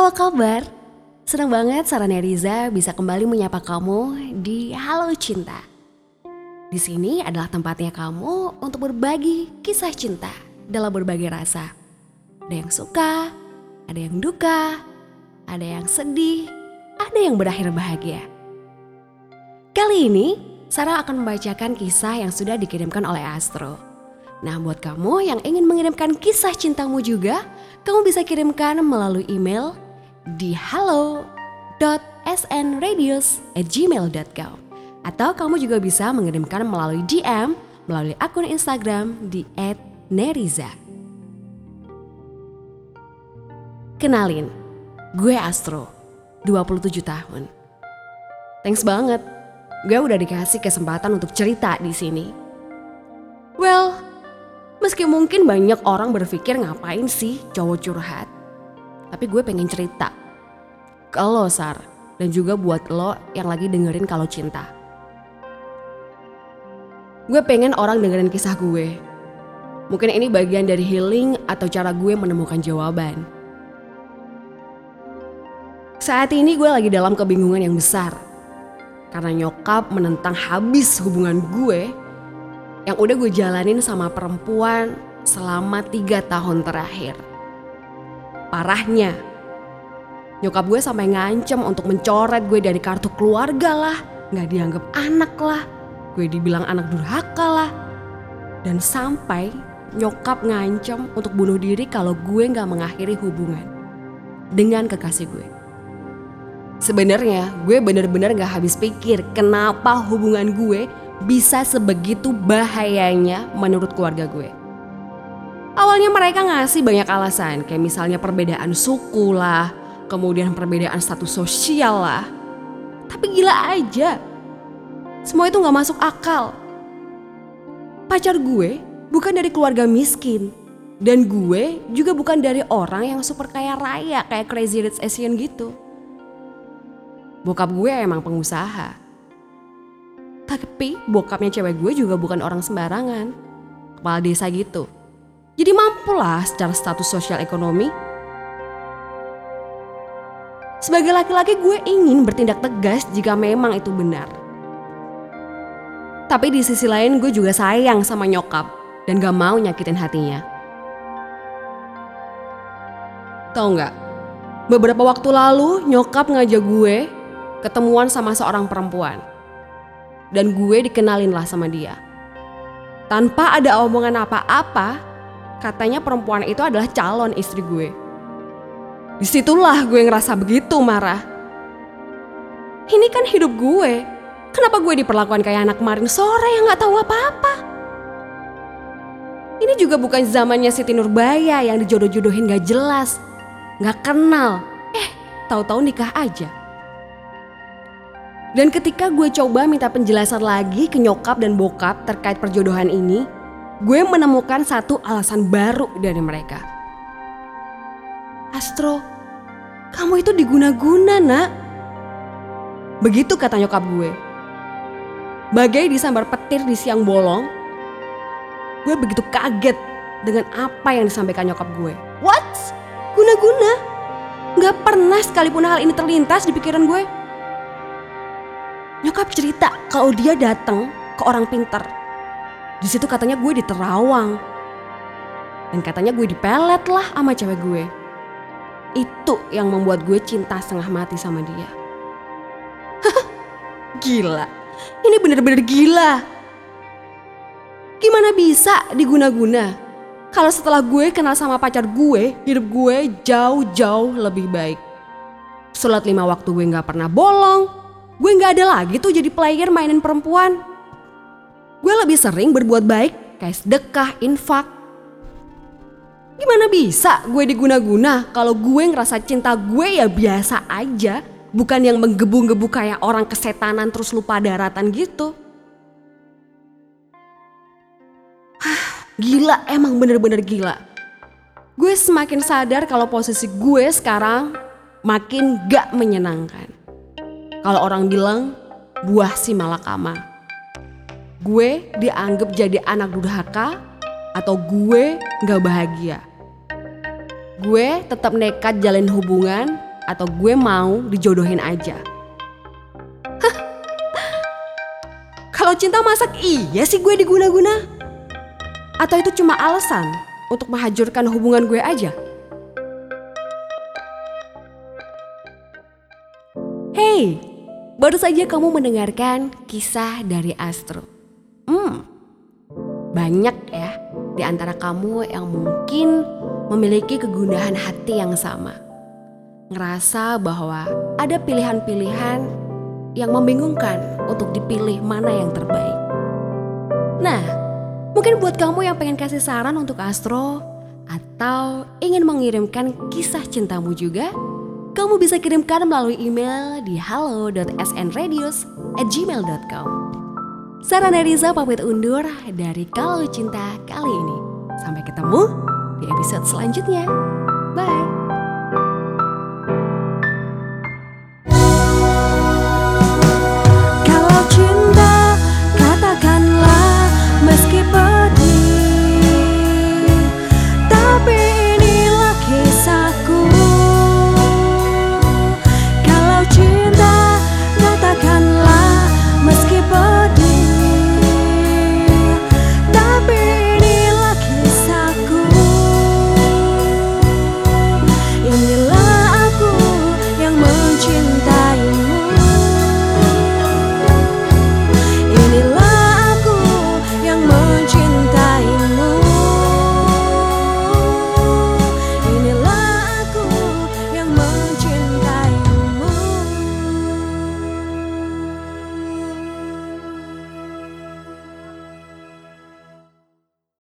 Apa kabar? Senang banget Sarah Neriza bisa kembali menyapa kamu di Halo Cinta. Di sini adalah tempatnya kamu untuk berbagi kisah cinta dalam berbagai rasa. Ada yang suka, ada yang duka, ada yang sedih, ada yang berakhir bahagia. Kali ini, Sarah akan membacakan kisah yang sudah dikirimkan oleh Astro. Nah, buat kamu yang ingin mengirimkan kisah cintamu juga, kamu bisa kirimkan melalui email di halo.snradios@gmail.com atau kamu juga bisa mengirimkan melalui DM melalui akun Instagram di @neriza. Kenalin, gue Astro, 27 tahun. Thanks banget, gue udah dikasih kesempatan untuk cerita di sini. Well, meski mungkin banyak orang berpikir ngapain sih cowok curhat, tapi gue pengen cerita ke lo Sar dan juga buat lo yang lagi dengerin kalau cinta. Gue pengen orang dengerin kisah gue. Mungkin ini bagian dari healing atau cara gue menemukan jawaban. Saat ini gue lagi dalam kebingungan yang besar. Karena nyokap menentang habis hubungan gue yang udah gue jalanin sama perempuan selama tiga tahun terakhir. Parahnya, nyokap gue sampai ngancem untuk mencoret gue dari kartu keluarga lah, gak dianggap anak lah, gue dibilang anak durhaka lah. Dan sampai nyokap ngancem untuk bunuh diri kalau gue gak mengakhiri hubungan dengan kekasih gue. Sebenarnya gue bener-bener gak habis pikir kenapa hubungan gue bisa sebegitu bahayanya menurut keluarga gue. Awalnya mereka ngasih banyak alasan kayak misalnya perbedaan suku lah, kemudian perbedaan status sosial lah. Tapi gila aja, semua itu gak masuk akal. Pacar gue bukan dari keluarga miskin, dan gue juga bukan dari orang yang super kaya raya kayak Crazy Rich Asian gitu. Bokap gue emang pengusaha. Tapi bokapnya cewek gue juga bukan orang sembarangan. Kepala desa gitu. Jadi mampulah secara status sosial ekonomi. Sebagai laki-laki gue ingin bertindak tegas jika memang itu benar. Tapi di sisi lain gue juga sayang sama nyokap dan gak mau nyakitin hatinya. Tahu nggak? Beberapa waktu lalu nyokap ngajak gue ketemuan sama seorang perempuan. Dan gue dikenalin lah sama dia. Tanpa ada omongan apa-apa, katanya perempuan itu adalah calon istri gue. Di situlah gue ngerasa begitu marah. Ini kan hidup gue. Kenapa gue diperlakukan kayak anak kemarin sore yang gak tahu apa-apa? Ini juga bukan zamannya Siti Nurbaya yang dijodoh-jodohin gak jelas. Gak kenal. Eh, tahu-tahu nikah aja. Dan ketika gue coba minta penjelasan lagi ke nyokap dan bokap terkait perjodohan ini, gue menemukan satu alasan baru dari mereka. Astro, kamu itu diguna-guna nak. Begitu kata nyokap gue. Bagai disambar petir di siang bolong, gue begitu kaget dengan apa yang disampaikan nyokap gue. What? Guna-guna? Gak pernah sekalipun hal ini terlintas di pikiran gue. Nyokap cerita kalau dia datang ke orang pinter. Di situ katanya gue diterawang. Dan katanya gue dipelet lah sama cewek gue. Itu yang membuat gue cinta setengah mati sama dia. gila. Ini bener-bener gila. Gimana bisa diguna-guna? Kalau setelah gue kenal sama pacar gue, hidup gue jauh-jauh lebih baik. Sholat lima waktu gue gak pernah bolong, gue gak ada lagi tuh jadi player mainin perempuan. Gue lebih sering berbuat baik kayak sedekah, infak. Gimana bisa gue diguna-guna kalau gue ngerasa cinta gue ya biasa aja. Bukan yang menggebu-gebu kayak orang kesetanan terus lupa daratan gitu. Hah, gila emang bener-bener gila. Gue semakin sadar kalau posisi gue sekarang makin gak menyenangkan. Kalau orang bilang buah si malakama. Gue dianggap jadi anak durhaka atau gue gak bahagia. Gue tetap nekat jalin hubungan atau gue mau dijodohin aja. Kalau cinta masak iya sih gue diguna-guna? Atau itu cuma alasan untuk menghancurkan hubungan gue aja? Hey, baru saja kamu mendengarkan kisah dari Astro. Hmm, banyak ya di antara kamu yang mungkin memiliki kegundahan hati yang sama. Ngerasa bahwa ada pilihan-pilihan yang membingungkan untuk dipilih mana yang terbaik. Nah, mungkin buat kamu yang pengen kasih saran untuk Astro atau ingin mengirimkan kisah cintamu juga, kamu bisa kirimkan melalui email di halo.snradios@gmail.com. Sarana Riza pamit undur dari Kalau Cinta kali ini. Sampai ketemu di episode selanjutnya. Bye.